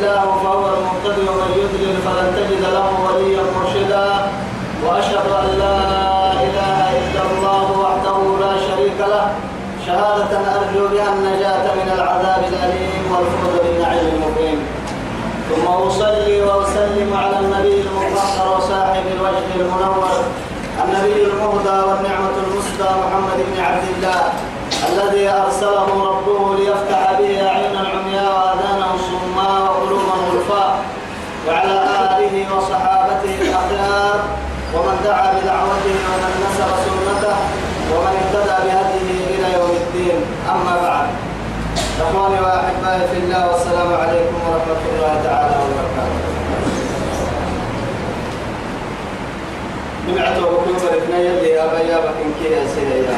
الله فهو المهتدي ومن يضلل فلن تجد له وليا مرشدا. وأشهد أن لا إله إلا الله وحده لا شريك له. شهادة أرجو بها النجاة من العذاب الأليم والفوز بالنعيم المقيم. ثم أصلي وأسلم على النبي المطهر وصاحب الوجه المنور. النبي المهدى والنعمة المسدى محمد بن عبد الله الذي أرسله ربه ليفتح به أعينا عمياء ومن دعا بدعوته ومن نسب سنته ومن اهتدى بهديه إلى يوم الدين. أما بعد. إخواني وأحبائي في الله والسلام عليكم ورحمة الله تعالى وبركاته. بمعته وكل بركنا يلي أبا يابا كي يا سيدي يا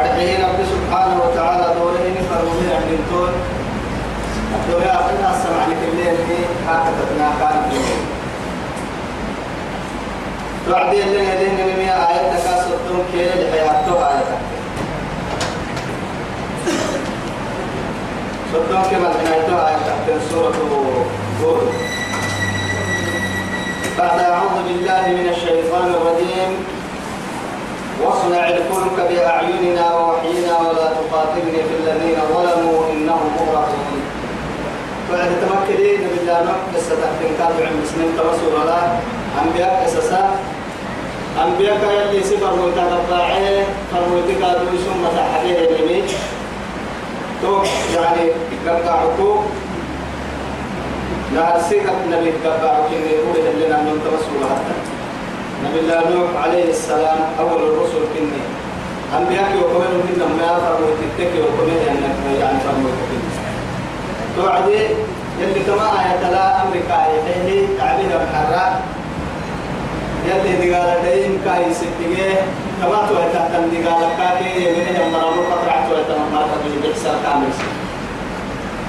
أرحيه رب سبحانه وتعالى دوره فرمي عن دون الدنيا أخذنا السمع لك الليل في توعدي اللي يدين من آية تكاسر دون كي لحياته آية. صدق كما بنايتها آية تحت سورة هود. بعد أعوذ بالله من الشيطان الرجيم. واصنع الفلك بأعيننا ووحينا ولا تقاتلني في الذين ظلموا إنهم مغرقون. بعد تمكنين بالله قصة تحكين كاتب عن مسلم توسل الله أنبياء قصصا أنبياء يلي سفر متقطعين فرموتك أدوي ثم تحديه اليمين تو يعني قطعكو لا سيكت نبي قطعك إني أولد لنا من توسل حتى. نبي الله نوح عليه السلام أول الرسل كني. أنبياء وكمان كنا ما فرموا تتكي وكمان أنك يعني فرموا تتكي توعدي يلي كما آية أمريكا يحيي تعبير محرة يلي دقالة دين كاي ستيجي. كما تو تحت دقالة كاكي يمين يمرمو قطعت ويتمرمو بحسر كامل.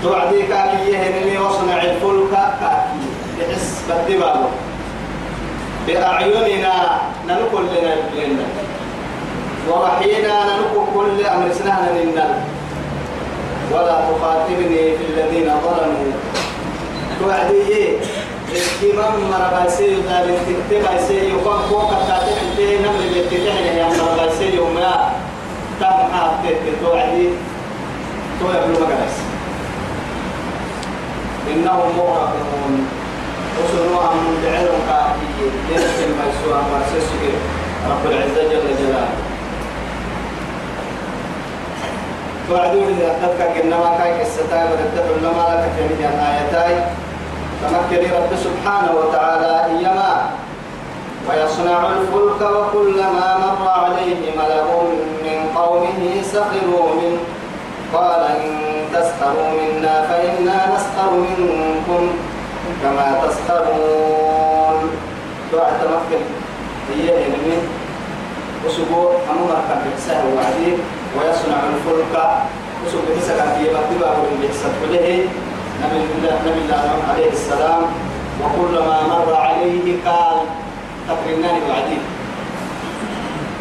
توعدي كاكي يهنني وصنع الفلك كاكي. بحس بدبالو بأعيننا ننقل لنا لنا ووحينا ننقل كل أمر سنهنا لنا. ولا تخاطبني في الذين ظلموا. توعدي إيه الكمام مرباسي ذا بنت بايسي يقام فوق التاتي نمر بنت تحني يا مرباسي يوم لا تم حاطت توعدي تو يبلو مقرس إنهم مغرقون وصلوا دعيرهم كاكي ينسل ما يسوى مرسسك رب العزة جل جلاله توعدوا لي أتذكر إنما كاي كستاي وردت لما لك في الآيتاي تمكن رب سبحانه وتعالى إيما ويصنع الفلك وكلما مر عليه ملأ من قومه سخروا منه. قال إن تسخروا منا فإنا نسخر منكم كما تسخرون. دعاء تمكن. هي علمي وسبوع أمر كان بحسه وعدي ويصنع الفلك. وسبوع بحسه في بكتبه وبحسه له نبي الله نبي الله عليه السلام وكلما مر عليه قال تقرنان وعدي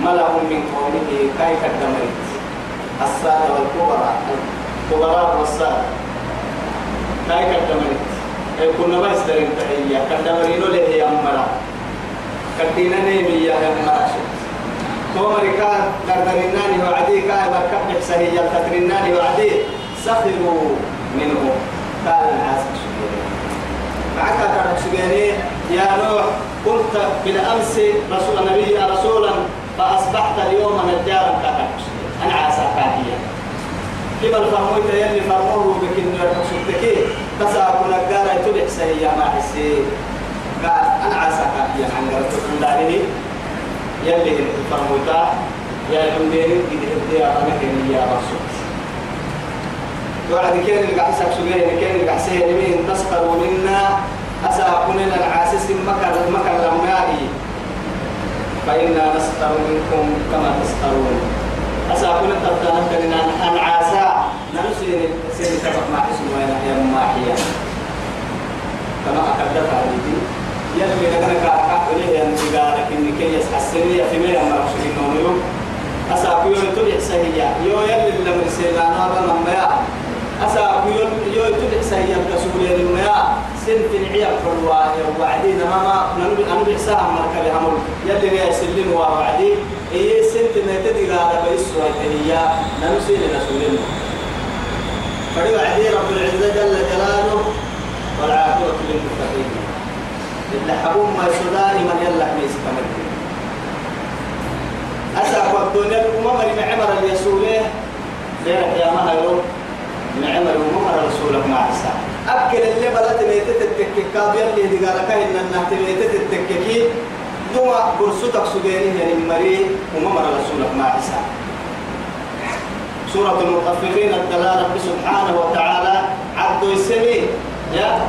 ملأ من قومه كيف الدمرت السادة والكبراء الكبراء والسادة كيف الدمرت كنا ما يسترين تحية. كدمرين له يا مرا كدينا نيمي يا مرا تومريكا كدرنان وعدي كاي بركب بحسهية. كدرنان وعدي سخروا منه. العاسق سجيني معك كان سجيني يا نوح كنت بالأمس رسول النبي رسولا فأصبحت اليوم نجارا كان أنا عاسى كاهية كما الفرموت يلي فرموه بكن يرحسوتك تسا كنا قارا تبع سهيا ما حسي قال أنا عاسى كاهية عن قرأت دارني يلي فرموتا يا يمديني قد هدي يا رسول وعد كان اللي قاعد يسحب سجيه كان اللي قاعد يسحب يمين تسخروا منا أسا كنا العاسس مكر مكر لمائي فإنا نسخر منكم كما تسخرون أسا تبتنا كنا أن عاسا سين سين تبع مع اسم وين يا ماحيا كما أكدت عليه يلي لكنا كاكا وليه أن تقالك إن كي يسحسني في مية مرشدين نوميو أساكو يو تبع سهيا يو يلي اللي مرسينا نابا مميا أساكو يو تبع سهيا بكسولي الميا سنت العيال فالواه وعدينا ما ما ننبي أنبي ساعة مركب همول يلي يا سلم وعدي إيه سنت ما تدي على بيسوا هي نمسي لنسولين فريق عدي رب العزة جل جلاله والعاقبة للمتقين. اللي حبوم ما يسوداني من يلا ميس كمان أساق الدنيا الأمم اللي معمر اليسوله خير يا ما معمر الأمم رسولك مع عيسى. أكل اللي بلت ميتة التككاب يلي دي قالك إن النهت ميتة التككي دوا برسوتك سجيني يعني مري أمم رسولك مع عيسى. سورة المطففين الدلالة سبحانه وتعالى عبد السمين يا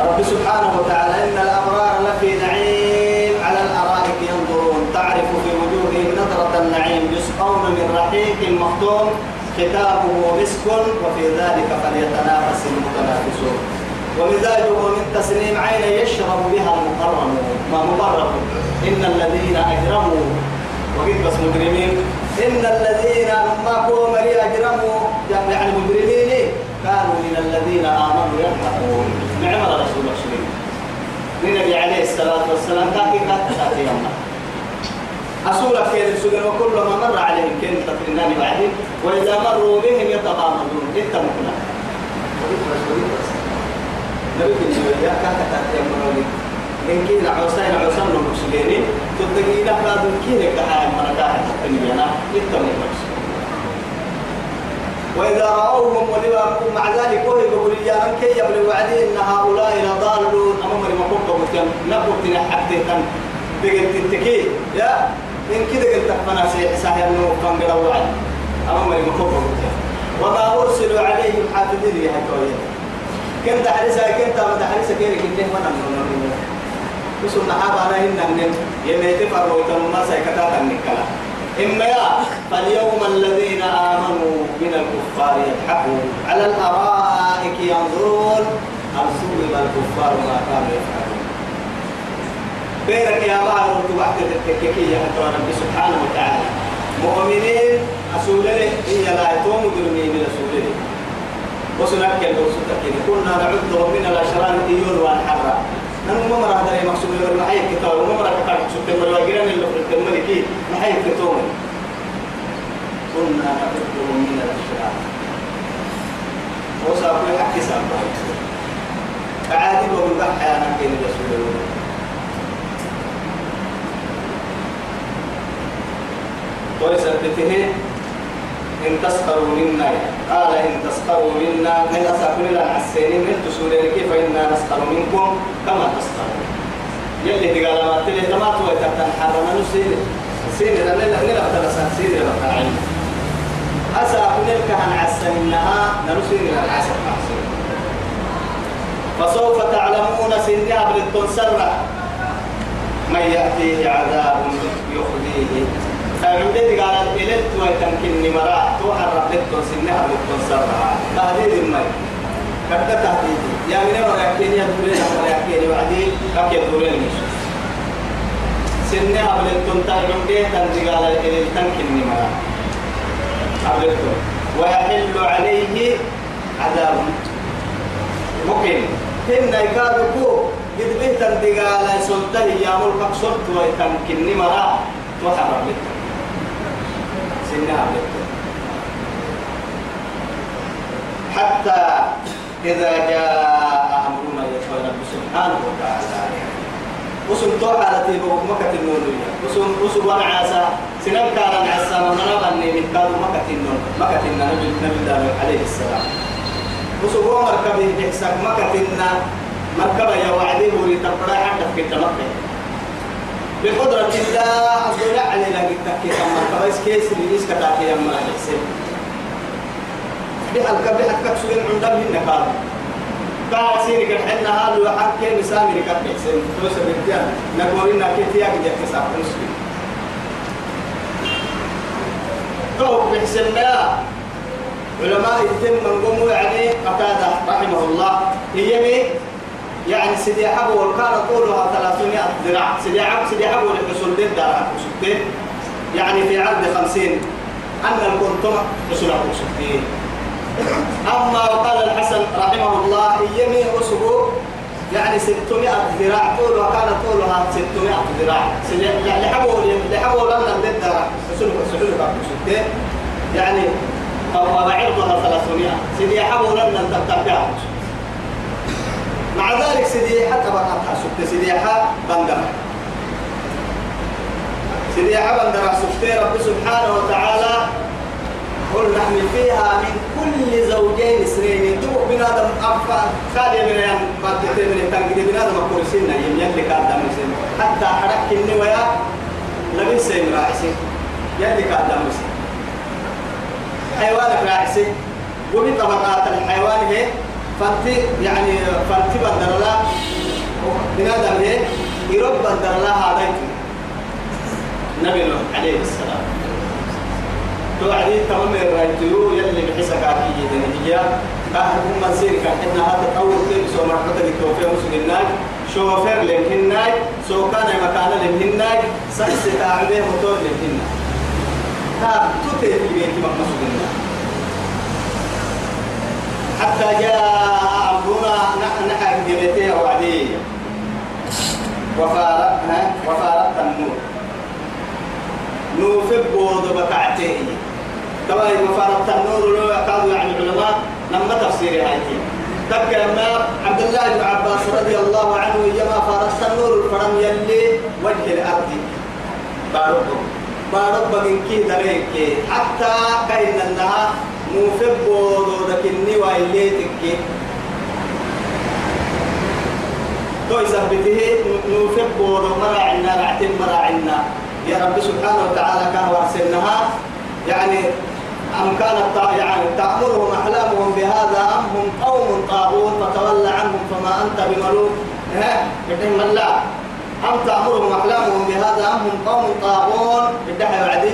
رب سبحانه وتعالى إن الأبرار لفي نعيم على الأرائك ينظرون. تعرف في وجوههم نظرة النعيم يسقون من رحيق مختوم ختامه مسك وفي ذلك فليتنافس المتنافسون. ومزاجه من تسنيم عين يشرب بها المقرم ما مقرب إن الذين أجرموا وقد بس مجرمين. إن الذين ما هو مري أجرموا يعني مجرمين كانوا من الذين آمنوا يضحكون نعم رسول الله. صلى النبي عليه الصلاة والسلام كاكي أسولك كيد السجن وكل ما مر عليهم كين تقرناني بعدين وإذا مروا بهم يتغامضون إنت مكنا نبي كنت يا كاكا كاكي يوم إن كنا عوسين عوسين نمسليني تتقي لك بعد كينك كحال مرتاح تقني أنا إنت مكنا وإذا رأوهم ولوا مع ذلك وهي يقول يا من كي يبلغ وعدي إن هؤلاء لضالون. أمام المقوم مكان نبوك تنحكتي كان بقلت التكي يا إن كده قلت أحفنا ساحي أنه كان قلوا وعد أمام مكان وما أرسلوا عليهم حافظين يا حكوية كنت حريسة كنت ما حريسة كيرك إنه ما نمنا بس النحابة أنا إنهم يميتي فرويتهم ما سيكتاتا النكلا إما يا فاليوم الذين آمنوا من الكفار يضحكون على الأرائك ينظرون. هل ثوب الكفار ما كانوا يفعلون. بينك يا رب وحدة التككية حتى رب سبحانه وتعالى. مؤمنين أسولين هي لا يتوم درمين أسولين. وسنأكل وسنتك كنا نعدهم من الأشرار الديون والحرة نحن ما مرة هذا مقصود من محيط كتاب وما مرة كتاب سبت الواجران اللي في الملكي محيط كتاب كنا نعدهم من الأشرار. وصار حق سامع عادي وبالبحث أنا كين رسول ويثبته إن تسخروا منا. قال إن تسخروا منا. من أسافر إلى الحسين من تسولين كيف إنا نسخر منكم كما تسخرون. يلي تقال ما تلي. تما توي تحت حرنا نسين سين لا لا لا لا سين لا تعلم أسافر لك عن نرسل إلى العسى فسوف تعلمون سنها بالتنسر من يأتيه عذاب يخزيه. فعندي قال إلت ويتمكن مرا توحر لتون سنها لتون سرها تهديد المي كذا تهديد. يا من وراكين يا دورين وراكين وعدي كم يدورين مش. سنها لتون تعمدي تنزي قال إلت تمكن مرا أبلتون ويحل عليه عذاب. مقيم. هن يكادوا قد بيتن دقال سلطة يا ملك صرت ويتمكن مرا توحر لتون سنها حتى إذا جاء أمرنا يقول رب سبحانه وتعالى. وسم تو حالتي بوك مكة النونية وسم وسم وأنا عاسى سنم كان عاسى من نبني من كانوا مكة النون مكة النبي نبي داود عليه السلام. وسم هو مركبه بحساب مكة النا مركبة يا وعدي وري تبرع حتى في مكة بقدرة الله عز وجل علينا قد تكي كما كويس كيس؟ ليس كتاكي يما حسين. بحال كبي حكك سوين عندهم هن قال. قال سيري كان حنا هذا وحق كين مسامي كان حسين. توس بنتيان نقولنا كيتيا قد يكسب مسلم تو بحسن ما علماء التم من قوموا يعني قتادة رحمه الله. هي يعني سيدي حبو وكان طولها 300 ذراع. سيدي حبو سيدي حبو الحصول دي دار يعني في عرض 50 أن الكنتم حصول حصول أما وقال الحسن رحمه الله يمي أسبوع يعني 600 ذراع. طول وكان طولها 600 ذراع. لحبوا لحبوا لنا الدرع سلوك سلوك يعني أو عرضها 300 سيدي حبوا لنا التبع مع ذلك سيدي حتى بقى سكت سيدي حا بندر. سيدي حا بندر. سكت رب سبحانه وتعالى؟ قل نحمل فيها من كل زوجين اثنين. تو بنادم أفا خالي من يوم بعد من التنقيد بنادم أقول سنة يم يلي كان دم سنة حتى حرك كني ويا لم يسيم راعسي يلي كان دم سنة حيوانك راعسي ومن طبقات الحيوان هي فانتي يعني فانتي بدر الله. بنادم هي يرب بدر الله هذا نبي عليه السلام. توعدي تمام الرأيتيو يلي بحسك عقيدة نتيجة أهل هم سير كان إحنا هذا تطور كيف سو مرحبا التوفيق مسلمنا شوفر لهناي سو كان مكان لهناي سنس تعبه موتور لهنا ها توتي في بيت مسلمنا حتى جاء أمرنا نحن نحن وعدي وفارقنا وفارقت النور. نوفق بود بكعتين تواي مفارقة النور لو يقال يعني علماء لما تفسير هاي. تبقى لما عبد الله بن عباس رضي الله عنه يما فارقت النور الفرم يلي وجه الأرض. بارب بارب كي دريك حتى موفق بودو دكني وايليتك تو نوفق بودو مراعنا رعتم مراعنا يا رب سبحانه وتعالى كان ورسلناها يعني أم كانت يعني تأمرهم أحلامهم بهذا أم هم قوم طاغون فتولى عنهم فما أنت بملوك من لا أم تأمرهم أحلامهم بهذا أم هم قوم طاغون بدها وعدي.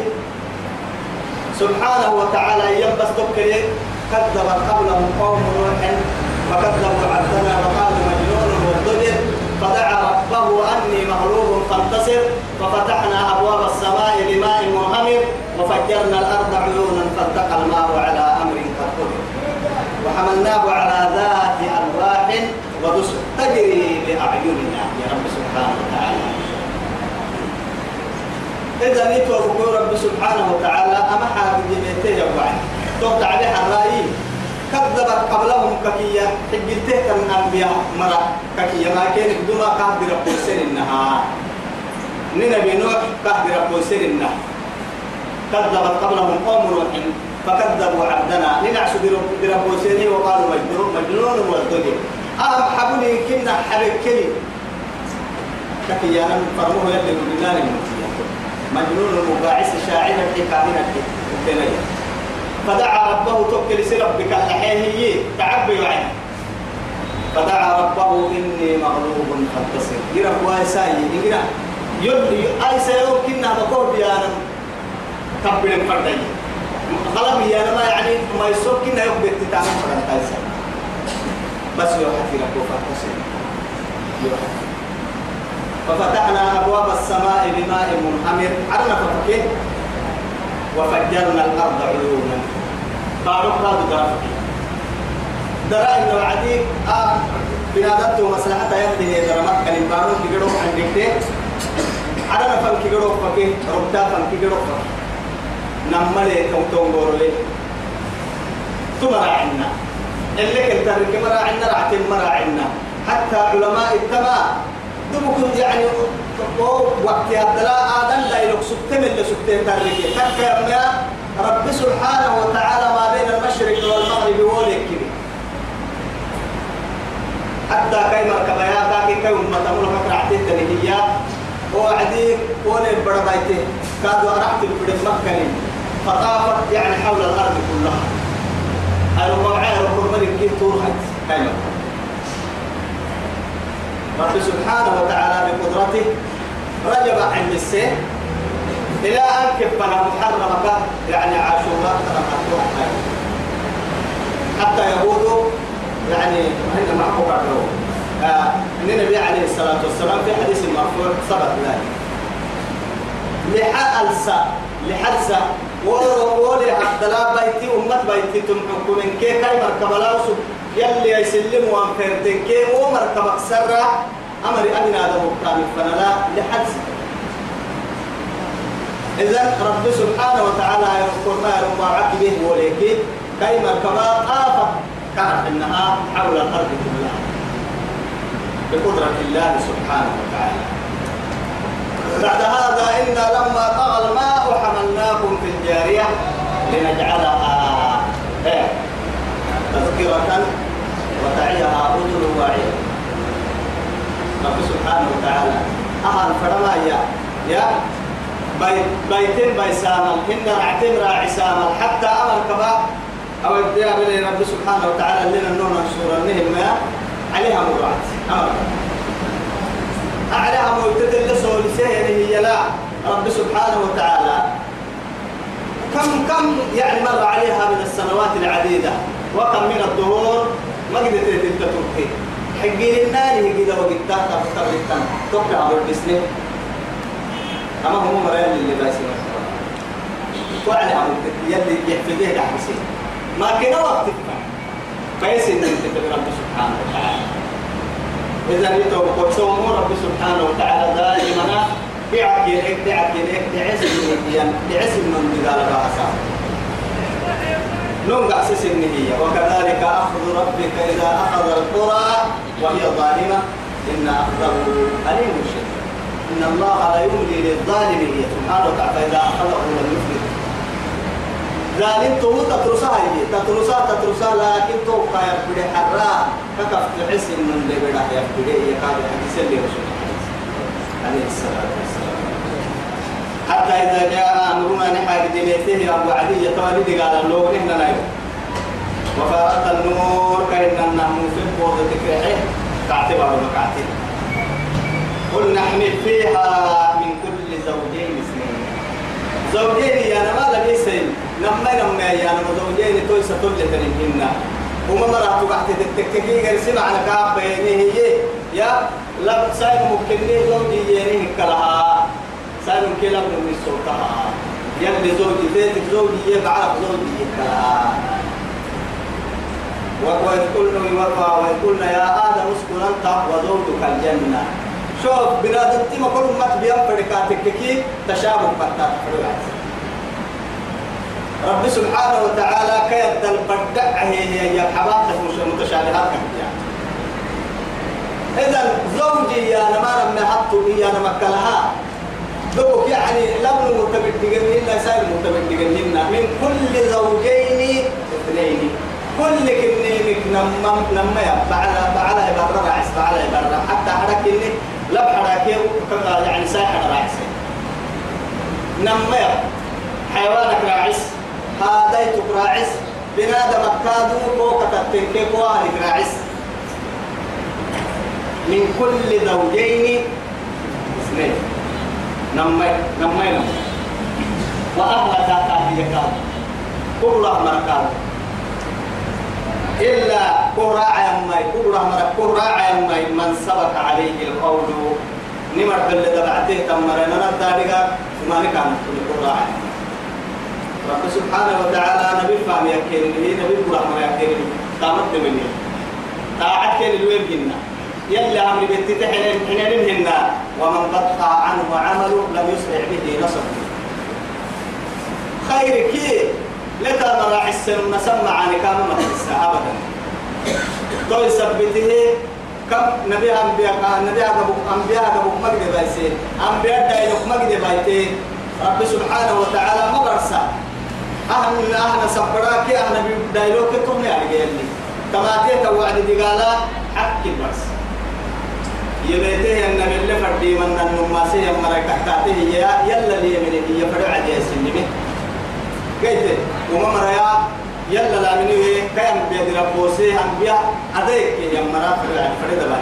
سبحانه وتعالى ينبس تكري كذبت قبلهم قوم نوح فكذبوا عبدنا وقالوا مجنون والضجر فدعا ربه أني مغلوب فانتصر. ففتحنا أبواب السماء بماء منهمر. وفجرنا الأرض عيونا فالتقى الماء على أمر قد قدر. وحملناه على ذات ألواح ودسر. تجري بأعيننا يا رب سبحانه وتعالى. إذا نتوى رب سبحانه وتعالى أما حاجة جميتين يا توقع عليها الرأي. كذبت قبلهم ككية حجلته كان الأنبياء مرة ككية. ما كان بدون قادر بوسين النهار. نبي نوح قادر بوسين النهار. كذبت قبلهم قوم نوح فكذبوا عبدنا. لنعس بربوسين وقالوا مجنون مجنون والدنيا أهم حبني كنا حركني ككية أنا فرموه يلي من مجنون المباعث شاعر الحكاية الدنيا. فدعا ربه توكل سربك الحيه تعبي وعين. فدعا ربه إني مغلوب فانتصر يرى واساي يرى يلي أي سيوم كنا بقول بيانا تبين الفردين. خلم يا ما يعني ما يسوق كنا يوم بتتعامل فرد بس يوحد ربه فانتصر ففتحنا أبواب السماء بماء منهمر. عرنا فكيه وفجرنا الأرض عيونا. بارك هذا درافك درا إنه عديك آه بنادته مصلحة يده درمات كلم بارك كيقولوا عندك عدنا فان كيقولوا فكيه ربتا فان كيقولوا فكيه نمالي كوتون بورلي تمرعنا اللي كنت رك مراعنا رعت مراعنا حتى علماء التمام دمكم يعني وقت هذا آدم لا يلوك سكتم اللي سكتم تاريخي تكا يا رب سبحانه وتعالى ما بين المشرق والمغرب ولك كده. حتى كي مركب يا باقي كي أمة تمر فكرة عتيد هي وعدي ولي بربايته كادوا أرحت البدن مكة فطافت يعني حول الأرض كلها. أنا موعي رب الملك كي تورحت كي رب سبحانه وتعالى بقدرته رجب عند السين إلى أن كفنا محرمك يعني عاشوراء ترى حتى يهود يعني معه قالوا آه النبي عليه الصلاة والسلام في حديث مرفوع ثبت ذلك. لحالسا لحالسا ولي حتى لا بيتي أمة بيتي تمحكم من كي كاي مركب لاوسو يلي يسلم وان فيرتين كي مو مركب أكسرة. أمر أبنا هذا مقام فنلا لحالسا إذا رب سبحانه وتعالى يذكر ما عقبه وليك. كاي مركبا آفة. كانت إنها حول الأرض كلها. بقدرة الله سبحانه وتعالى. بعد هذا إنا لما طغى الماء حملناكم في الجارية لنجعلها سبحانه وتعالى أهل فرما يا يا بيت بيتين بيسامل إن رعتين راعي سامل حتى أمر كبا أو يبدأ بلي رب سبحانه وتعالى لنا النور السورة النهم عليها مرات أمر. أعلىها مبتدل لسول هي لا رب سبحانه وتعالى. كم كم يعني مر عليها من السنوات العديدة؟ وكم من الدهور؟ ما قدرت تتركي حقي لنا هي كده وقت تحت أفتر للتن تبقى عبر بسنه أما هم مريم اللي باسي وعلى عمل يلي يحفظه لحسين ما كنا وقت فيس إن أنت رب سبحانه وتعالى. إذا يتوقف سوى رب سبحانه وتعالى دائما دعك يلك دعك يلك دعس من دعس من بدال باسا نونغ أساس هي. وكذلك أخذ ربك إذا أخذ القرى وهي ظالمة. إن أخذه أليم شديد. إن الله لا يملي للظالم سبحانه وتعالى فإذا أخذه لم يفلت ذلك تو تترسا هي. تترسا تترسا لكن تو كايا بدي حرا. ككف تحس إن اللي بدا يا بدي يكاد حديث اللي رسول عليه الصلاة والسلام. حتى إذا جاء أمرنا نحاج دينيته أبو عدي يتوالد قال له نحن لا وفارت النور كأن النهم في البوضة تكرهه تعتبر مكعتين قل نحمل فيها من كل زوجين اثنين. زوجين يا نما لبيسين نما نما يا نما زوجين توي ستول تنهن وما مرات تتككي غير يا لا سايم ممكن كلها. سايم كلا من السلطة. يلي زوجي بيتك زوجي يبعرف زوجي. كلها وإذ قلنا وإذ قلنا يا آدم اسكن أنت وزوجك الجنة. شوف بنادم ما كل ما تبيان فرقاتك كي تشابه فتات رب سبحانه وتعالى كيد البدع هي يا حبابتك مش متشابهات إذا زوجي يا نما لما حطوا يا نما كلها دوك يعني لم متبدلين إلا سائر متبدلين من كل زوجين اثنين. كل كنيمك نما نما يا بعلا بعلا يبرر عس بعلا يبرر حتى حرك إني لا بحرك يعني ساحر راعس نما يا حيوانك راعس هاديتك راعس. بنادم كادو فوق تتنكي قوانك راعس؟ من كل زوجين اثنين. نما نما نما وأهلك هذه كادو كل مركاد إلا كهراء يمي كهراء مرك كهراء يمي من سبق عليه القول. نمر بل دبعته تمرنا ندارك ما كان كهراء رب سبحانه وتعالى نبي فهم يكين لي نبي كهراء يكين لي. قامت مني. طاعت كين الوين جنا يلي أمر بنت تحنين حنين هنا. ومن قطع عنه عمله لم يسرع به نصب خير كي لتا مراعي السن نسمع عن كام ما أبدا. تو يثبته كم نبي أنبياء نبي أبو أنبياء أبو مجد بايسين أنبياء دايلوك مجد بايتين رب سبحانه وتعالى ما برسا أهل أهل سبراك أهل دايلوك توم يعني قال تماتي توعد دقالا حق بس يبيته النبي اللي فردي من النماسي يمرك تحته يلا لي من هي فرع عدي السنمي قلت وما مريا يلا لا مني كيام بيد ربوسي أنبياء أديك يا مرا فرع فرد بنا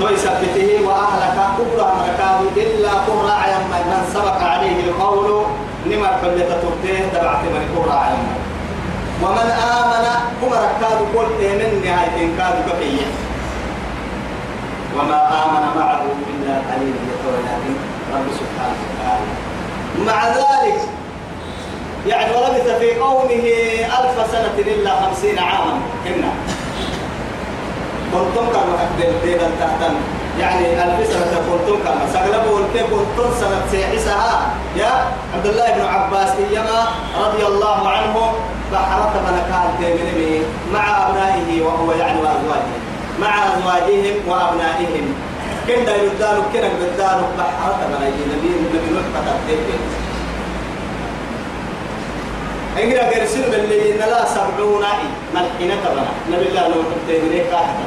تو يثبته وأهلك كبرى مركاب إلا كبرى عيم من سبق عليه القول. نمر كل تترته تبعت من كبرى عيم ومن آمن هم ركاد كل من نهاية كاد كفية وما آمن معه إلا قليل ولكن رب سبحانه وتعالى. مع ذلك يعني ولبث في قومه ألف سنة إلا خمسين عاما كنا. كنتم كما أكدر دينا تحتن يعني ألف سنة كنتم كما سقلبوا الكيف كنتم سنة سيحسها يا عبد الله بن عباس إيما رضي الله عنه بحرت ملكات مع أبنائه وهو يعني وأزواجه. مع أزواجهم وأبنائهم. كنا يدانوا كنا يدانوا بحرت ملكات نبي نبي نوح فتاتين إنجرا قرسل اللي إن لا سبعون أي. ملحنة بنا نبي الله نوح كاحدة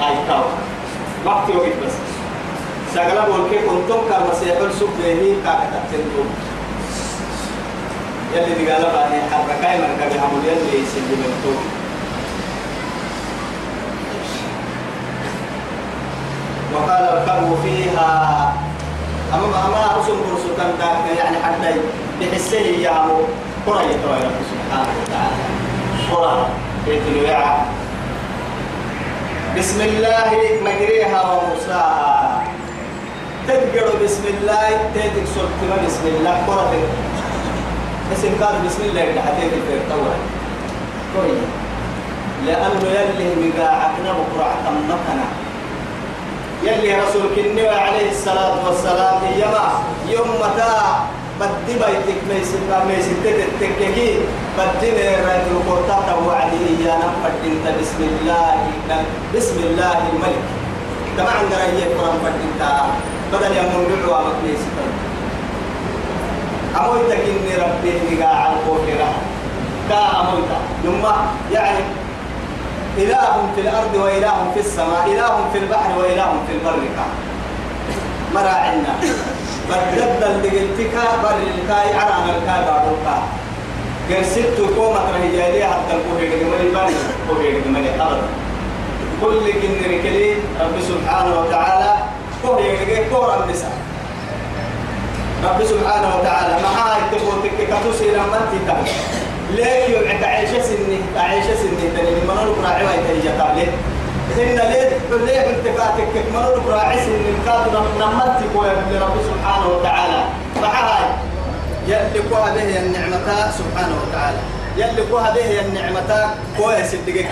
هاي كاو. وقت وقت بس. سأقول بقول كيف كنتم كمسيح السوق كاحدة تنتم يلي قال باني حركاي من كبي حمول يلي يسجل من توب وقال اركبوا فيها. أما أما رسول كان يعني حتى بحسه يا أبو قرية رب سبحانه وتعالى. قرى بيت الوعاء بسم الله مجريها ومرساها تذكر بسم الله تذكر سلطة بسم الله قرى اسم قال بسم الله في الطور كويس لأنه يلي مقاعدنا بقرعة مكنا يلي رسول كني عليه الصلاة والسلام يما يوم متى بدي بيتك ميسن ميسن تتككي بدي رأيت القرطة وعدي يا نفد انت بسم الله بسم الله الملك. طبعا قرأي قرآن فد انت بدل يمون دعوة مكنيسي أمويتك إني ربي نقاع القوة كا أمويتا ثم يعني إله في الأرض وإله في السماء إله في البحر وإله في البر مراعنا بدد اللي قلتك بر الكاي على الكاي باروكا قرسلت كومة رهجالية حتى الكوهي قمالي بار الكوهي قمالي أبدا. كل جن ركلي رب سبحانه وتعالى كوهي قمالي كورا النساء رب سبحانه وتعالى معاه تقول كتوسي لما انت ليه يوعك عيشة سنة عيشة سنة تاني من منور راعي ما يتهيجا تابلي إن ليه ليه انتقاتك منور راعي سنة كاد نمت كوي لرب سبحانه وتعالى. فحاي كوها به النعمة سبحانه وتعالى. كوها به النعمة كوي سدقك